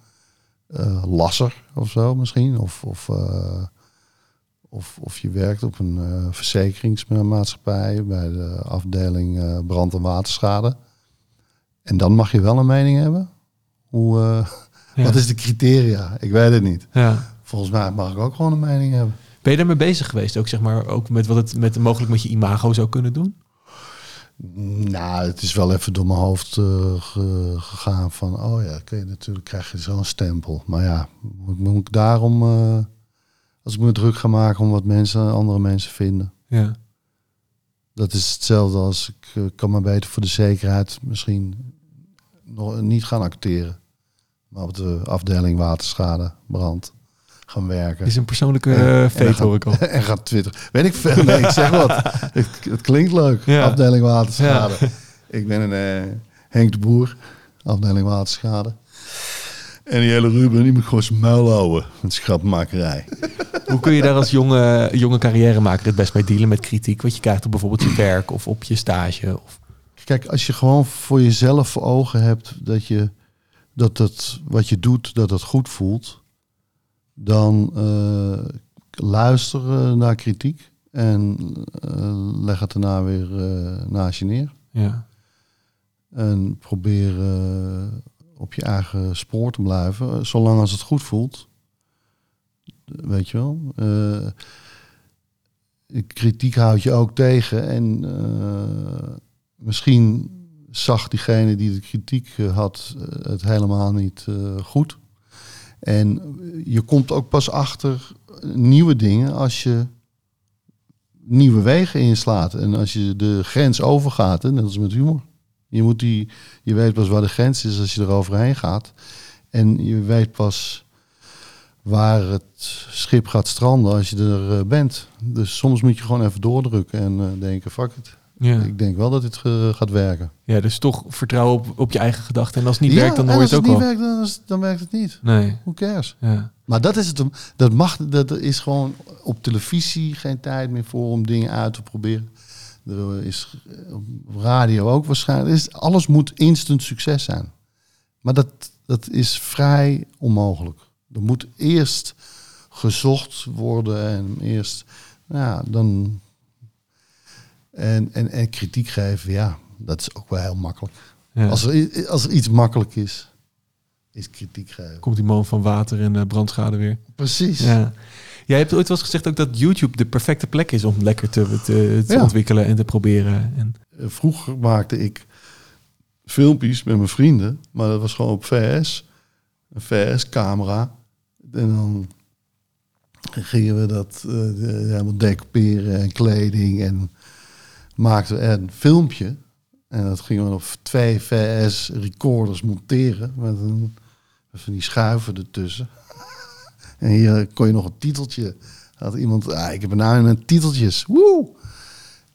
Eh, lasser of zo misschien. Of, of, eh, of, of je werkt op een eh, verzekeringsmaatschappij bij de afdeling eh, brand- en waterschade. En dan mag je wel een mening hebben. Hoe, eh, [LAUGHS] Ja. Wat is de criteria? Ik weet het niet. Ja. Volgens mij mag ik ook gewoon een mening hebben. Ben je daarmee bezig geweest? Ook zeg maar, ook met wat het met mogelijk met je imago zou kunnen doen? Nou, het is wel even door mijn hoofd ge- gegaan van, oh ja, kun je natuurlijk krijg je zo'n stempel. Maar ja, moet, moet ik daarom, als ik me druk ga maken om wat mensen, andere mensen vinden. Ja. Dat is hetzelfde als ik eh, kan maar beter voor de zekerheid misschien nog niet gaan acteren. Maar op de afdeling waterschade, brand gaan werken. Is een persoonlijke En feit, dan hoor ik al. [LAUGHS] en gaat twitteren. Weet ik veel. Nee, ik zeg wat. [LAUGHS] het, het klinkt leuk. Ja. Afdeling waterschade. Ik ben een eh, Henk de Boer. Afdeling waterschade. En die hele Ruben, die moet gewoon zijn muil houden. Met schappenmakerij. Hoe kun je daar als jonge, jonge carrièremaker het best mee dealen met kritiek? Wat je krijgt op bijvoorbeeld je werk of op je stage? Of... Kijk, als je gewoon voor jezelf voor ogen hebt dat je dat het wat je doet, dat het goed voelt, dan eh, luister eh, naar kritiek en eh, leg het daarna weer naast je neer. Ja. En probeer op je eigen spoor te blijven, eh, zolang als het goed voelt. Weet je wel. Eh, kritiek houdt je ook tegen. En eh, misschien zag diegene die de kritiek had het helemaal niet goed. En je komt ook pas achter nieuwe dingen als je nieuwe wegen inslaat. En als je de grens overgaat, hè, net als met humor. Je, moet die, je weet pas waar de grens is als je er overheen gaat. En je weet pas waar het schip gaat stranden als je er eh, bent. Dus soms moet je gewoon even doordrukken en eh, denken, fuck it. Ja. Ik denk wel dat dit gaat werken. ja, dus toch vertrouwen op, op je eigen gedachten. En als het niet Ja, werkt, dan hoor je als het ook niet wel. werkt, dan, is- dan werkt het niet. Nee. Who cares? Ja. Maar dat is het. Dat mag. Dat is gewoon op televisie geen tijd meer voor om dingen uit te proberen. Er is eh, op radio ook waarschijnlijk. Is, alles moet instant succes zijn. Maar dat, dat is vrij onmogelijk. Er moet eerst gezocht worden en eerst. Ja, dan. En, en, en kritiek geven, ja, dat is ook wel heel makkelijk. Ja. Als, er, als er iets makkelijk is, is kritiek geven. Komt die man van water en eh, brandschade weer. Precies. Ja. Jij hebt ooit wel eens gezegd ook dat YouTube de perfecte plek is om lekker te, te, te Ja. ontwikkelen en te proberen. En, Eh, Vroeger maakte ik filmpjes met mijn vrienden, maar dat was gewoon op VS. Een VS-camera. En dan gingen we dat de- helemaal decoperen en kleding en maakten we een filmpje. En dat gingen we op twee VS-recorders monteren met een, van die schuiven ertussen. En hier kon je nog een titeltje. Had iemand, ah, ik heb er nou een titeltjes. Woe!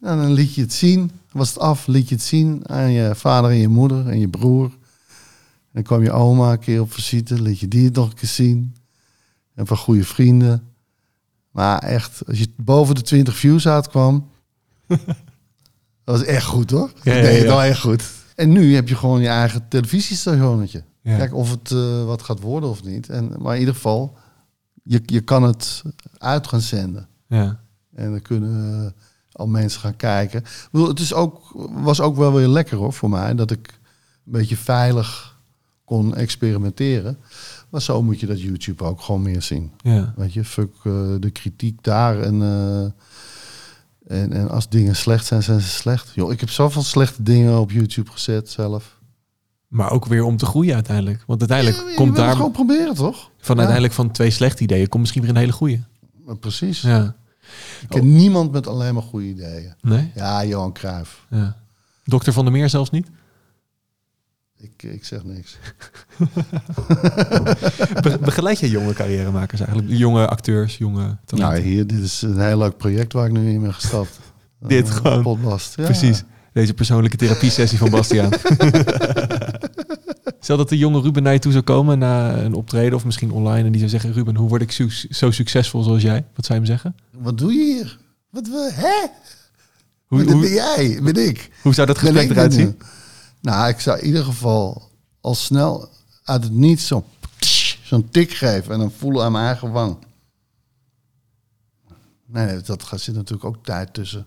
En dan liet je het zien. Was het af, liet je het zien aan je vader en je moeder en je broer. En dan kwam je oma een keer op visite, liet je die het nog een keer zien. En van goede vrienden. Maar echt, als je boven de 20 views uitkwam, [LAUGHS] dat was echt goed hoor. Ja, Ja, wel echt goed. En nu heb je gewoon je eigen televisiestationnetje. Kijk of het eh, wat gaat worden of niet. En, maar in ieder geval, je, je kan het uit gaan zenden. ja. En dan kunnen eh, al mensen gaan kijken. Ik bedoel, het is ook, was ook wel weer lekker hoor voor mij. Dat ik een beetje veilig kon experimenteren. Maar zo moet je dat YouTube ook gewoon meer zien. ja. Weet je, fuck eh, de kritiek daar. En, eh, en, en als dingen slecht zijn, zijn ze slecht. Joh, ik heb zoveel slechte dingen op YouTube gezet zelf. Maar ook weer om te groeien uiteindelijk. Want uiteindelijk Ja, je komt daar gewoon proberen, toch? van Ja. uiteindelijk van twee slechte ideeën komt misschien weer een hele goede. Precies. Ja. Ik ken niemand met alleen maar goede ideeën. Nee? Ja, Johan Cruijff. Ja. Dokter van der Meer zelfs niet? Ik, ik zeg niks. [LAUGHS] Be- begeleid je jonge carrièremakers eigenlijk? Jonge acteurs, jonge Nou, talenten? hier, dit is een heel leuk project waar ik nu in ben gestapt. [LAUGHS] Dit gewoon. Podcast. Ja. Precies. Deze persoonlijke therapie-sessie van Bastiaan. [LAUGHS] Stel dat de jonge Ruben naar je toe zou komen na een optreden of misschien online en die zou zeggen: Ruben, hoe word ik zo, zo succesvol zoals jij? Wat zou je hem zeggen? Wat doe je hier? Wat we, hè? Hoe, dat ben hoe, jij, ben ik. hoe zou dat gesprek eruit nu? zien? Nou, ik zou in ieder geval al snel uit het niets zo'n zo'n tik geven en dan voelen aan mijn eigen wang. Nee, nee, dat gaat- zit natuurlijk ook tijd tussen.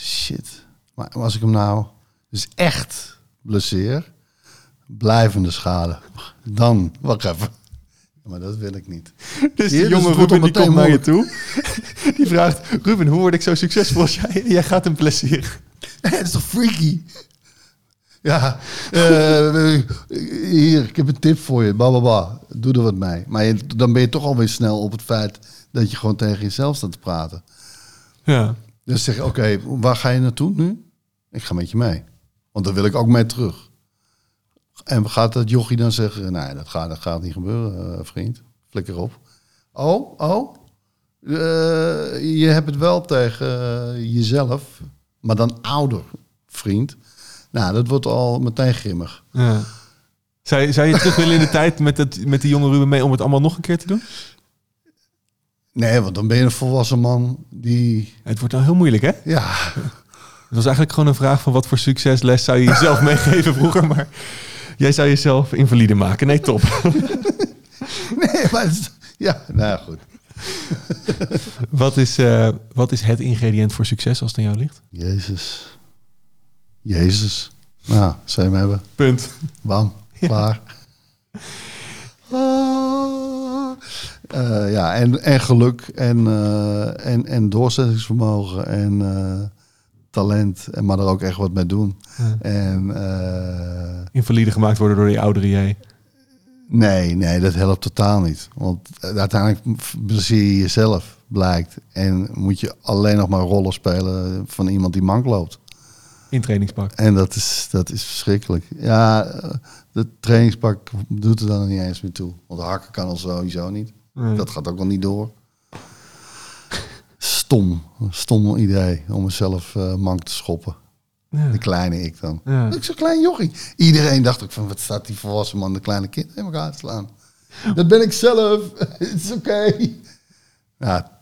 Shit. Maar als ik hem nou dus echt blesseer, blijvende schade, dan, wacht even. Maar dat wil ik niet. Dus de dus jonge wordt Ruben die komt naar je toe. [LAUGHS] Die vraagt: Ruben, hoe word ik zo succesvol als jij? Jij gaat hem blesseren. [LAUGHS] Het is toch freaky? Ja, eh, hier, ik heb een tip voor je. Bababa, doe er wat mee. Maar je- dan ben je toch alweer snel op het feit dat je gewoon tegen jezelf staat te praten. Ja. Dus zeg je, oké, waar ga je naartoe nu? Ik ga met je mee. Want dan wil ik ook mee terug. En gaat dat jochie dan zeggen, nee, dat gaat, dat gaat niet gebeuren, eh, vriend. Flikker op. Oh, oh, eh, je hebt het wel tegen eh, jezelf, maar dan ouder, vriend. Nou, dat wordt al meteen grimmig. ja. Zou, je, zou je terug willen in de tijd met, het, met die jonge Ruben mee om het allemaal nog een keer te doen? Nee, want dan ben je een volwassen man die, Het wordt dan heel moeilijk, hè? ja, [LAUGHS] Het was eigenlijk gewoon een vraag van wat voor succesles zou je jezelf [LAUGHS] meegeven vroeger, maar jij zou jezelf invalide maken. Nee, top. [LAUGHS] nee, maar is- ja, nou goed. [LAUGHS] Wat is, eh, wat is het ingrediënt voor succes als het aan jou ligt? Jezus. Jezus. Nou, zou je hem hebben. Punt. Bam, klaar. Ah. Eh, ja, en, en geluk en, eh, en, en doorzettingsvermogen en talent. En maar er ook echt wat mee doen. Ja. En eh, Invalide gemaakt worden door die oudere jij. nee, nee, dat helpt totaal niet. Want uiteindelijk plezier je jezelf, blijkt. En moet je alleen nog maar rollen spelen van iemand die mank loopt. In trainingspak. En dat is, dat is verschrikkelijk. Ja, eh, de trainingspak doet er dan niet eens meer toe. Want hakken kan al sowieso niet. Nee. Dat gaat ook al niet door. Stom. Stom idee om mezelf eh, mank te schoppen. Ja. De kleine ik dan. Ja. Ik zo'n klein jochie. Iedereen dacht ook van, wat staat die volwassen man de kleine kind in elkaar te slaan. Dat ben ik zelf. [LAUGHS] Het is oké. Ja,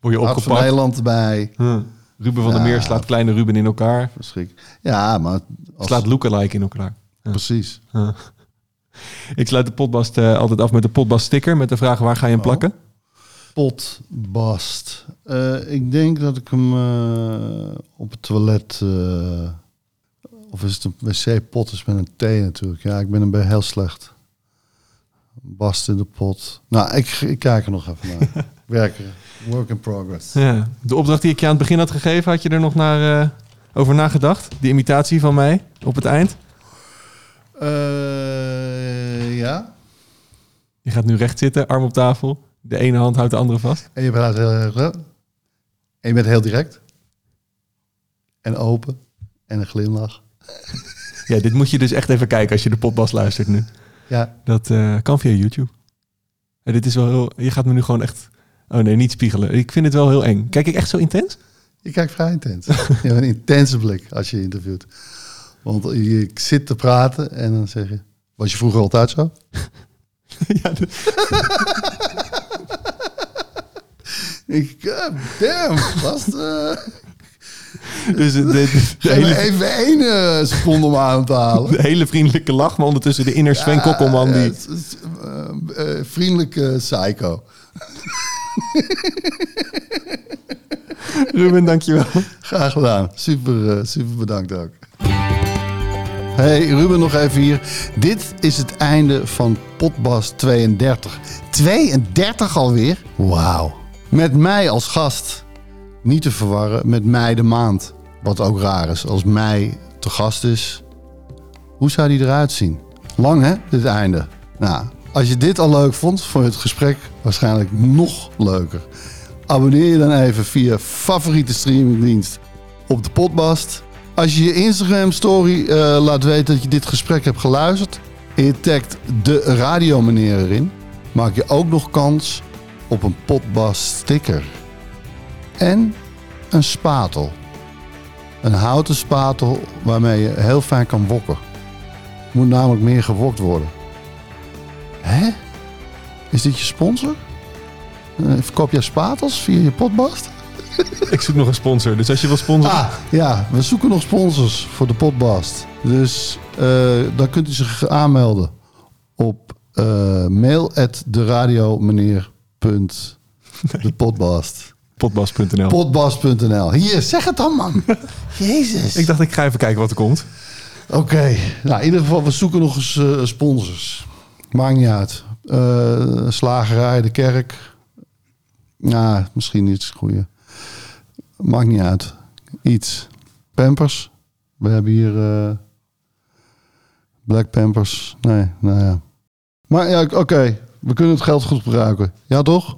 Word je Hart van opgepakt. Nederland erbij. Huh. Ruben van der. Meer slaat kleine Ruben in elkaar. Verschrik. Ja, maar... Als, Slaat lookalike in elkaar. Precies. Huh. Ik sluit de potbast eh, altijd af met de potbast sticker. Met de vraag waar ga je hem Oh. plakken? Potbast. Eh, ik denk dat ik hem eh, op het toilet. eh, of is het een wc-pot? Is met een T natuurlijk. Ja, ik ben hem bij heel slecht. Bast in de pot. Nou, ik, ik kijk er nog even naar. [LAUGHS] Werken. Work in progress. Ja. De opdracht die ik je aan het begin had gegeven, had je er nog naar, over nagedacht? Die imitatie van mij op het eind? Ja. Je gaat nu recht zitten, arm op tafel. De ene hand houdt de andere vast. En je praat heel erg. En je bent heel direct. En open. En een glimlach. [LAUGHS] Ja, dit moet je dus echt even kijken als je de potbast luistert nu. Ja. Dat eh, kan via YouTube. Ja, dit is wel heel... Je gaat me nu gewoon echt... Oh nee, niet spiegelen. Ik vind het wel heel eng. Kijk ik echt zo intens? Je kijkt vrij intens. [LAUGHS] je hebt een intense blik als je interviewt. Want je zit te praten en dan zeg je... Was je vroeger altijd zo? [LAUGHS] ja, Ik, God damn, gast. eh [LAUGHS] dus de, [LAUGHS] hele, even één eh, seconde om adem te halen. de hele vriendelijke lach, maar ondertussen de inner Sven Kokkelman Ja, die... het eh, eh, vriendelijke psycho. [LAUGHS] Ruben, dankjewel. Graag gedaan. Super, eh, super bedankt ook. Hey Ruben, nog even hier. Dit is het einde van Potbas 32. 32 alweer? Wauw. Met mij als gast. Niet te verwarren met mei de maand. Wat ook raar is. Als mei te gast is. Hoe zou die eruit zien? Lang hè, dit einde. Nou, als je dit al leuk vond, vond je het gesprek waarschijnlijk nog leuker. Abonneer je dan even via favoriete streamingdienst op de potbast. Als je je Instagram story eh, laat weten dat je dit gesprek hebt geluisterd en je tagt de radiomeneer erin, maak je ook nog kans op een potbast sticker. En een spatel. Een houten spatel waarmee je heel fijn kan wokken. moet namelijk meer gewokt worden. Hè? Is dit je sponsor? Eh, verkoop jij spatels via je potbast? Ik zoek nog een sponsor. Dus als je wil sponsoren... Ah, ja, we zoeken nog sponsors voor de potbast. Dus eh, dan kunt u zich aanmelden op eh mail at de radio meneer punt de potbast. Potbas.nl. Potbast.nl. Hier, zeg het dan man. [LAUGHS] Jezus. Ik dacht, ik ga even kijken wat er komt. Oké, nou in ieder geval, we zoeken nog eens eh, sponsors. Maakt niet uit. Eh, slagerij, de kerk. Nou, misschien iets goeie. Maakt niet uit. Iets. Pampers. We hebben hier eh, Black Pampers. Nee, nou ja. Maar ja, oké. We kunnen het geld goed gebruiken. Ja, toch?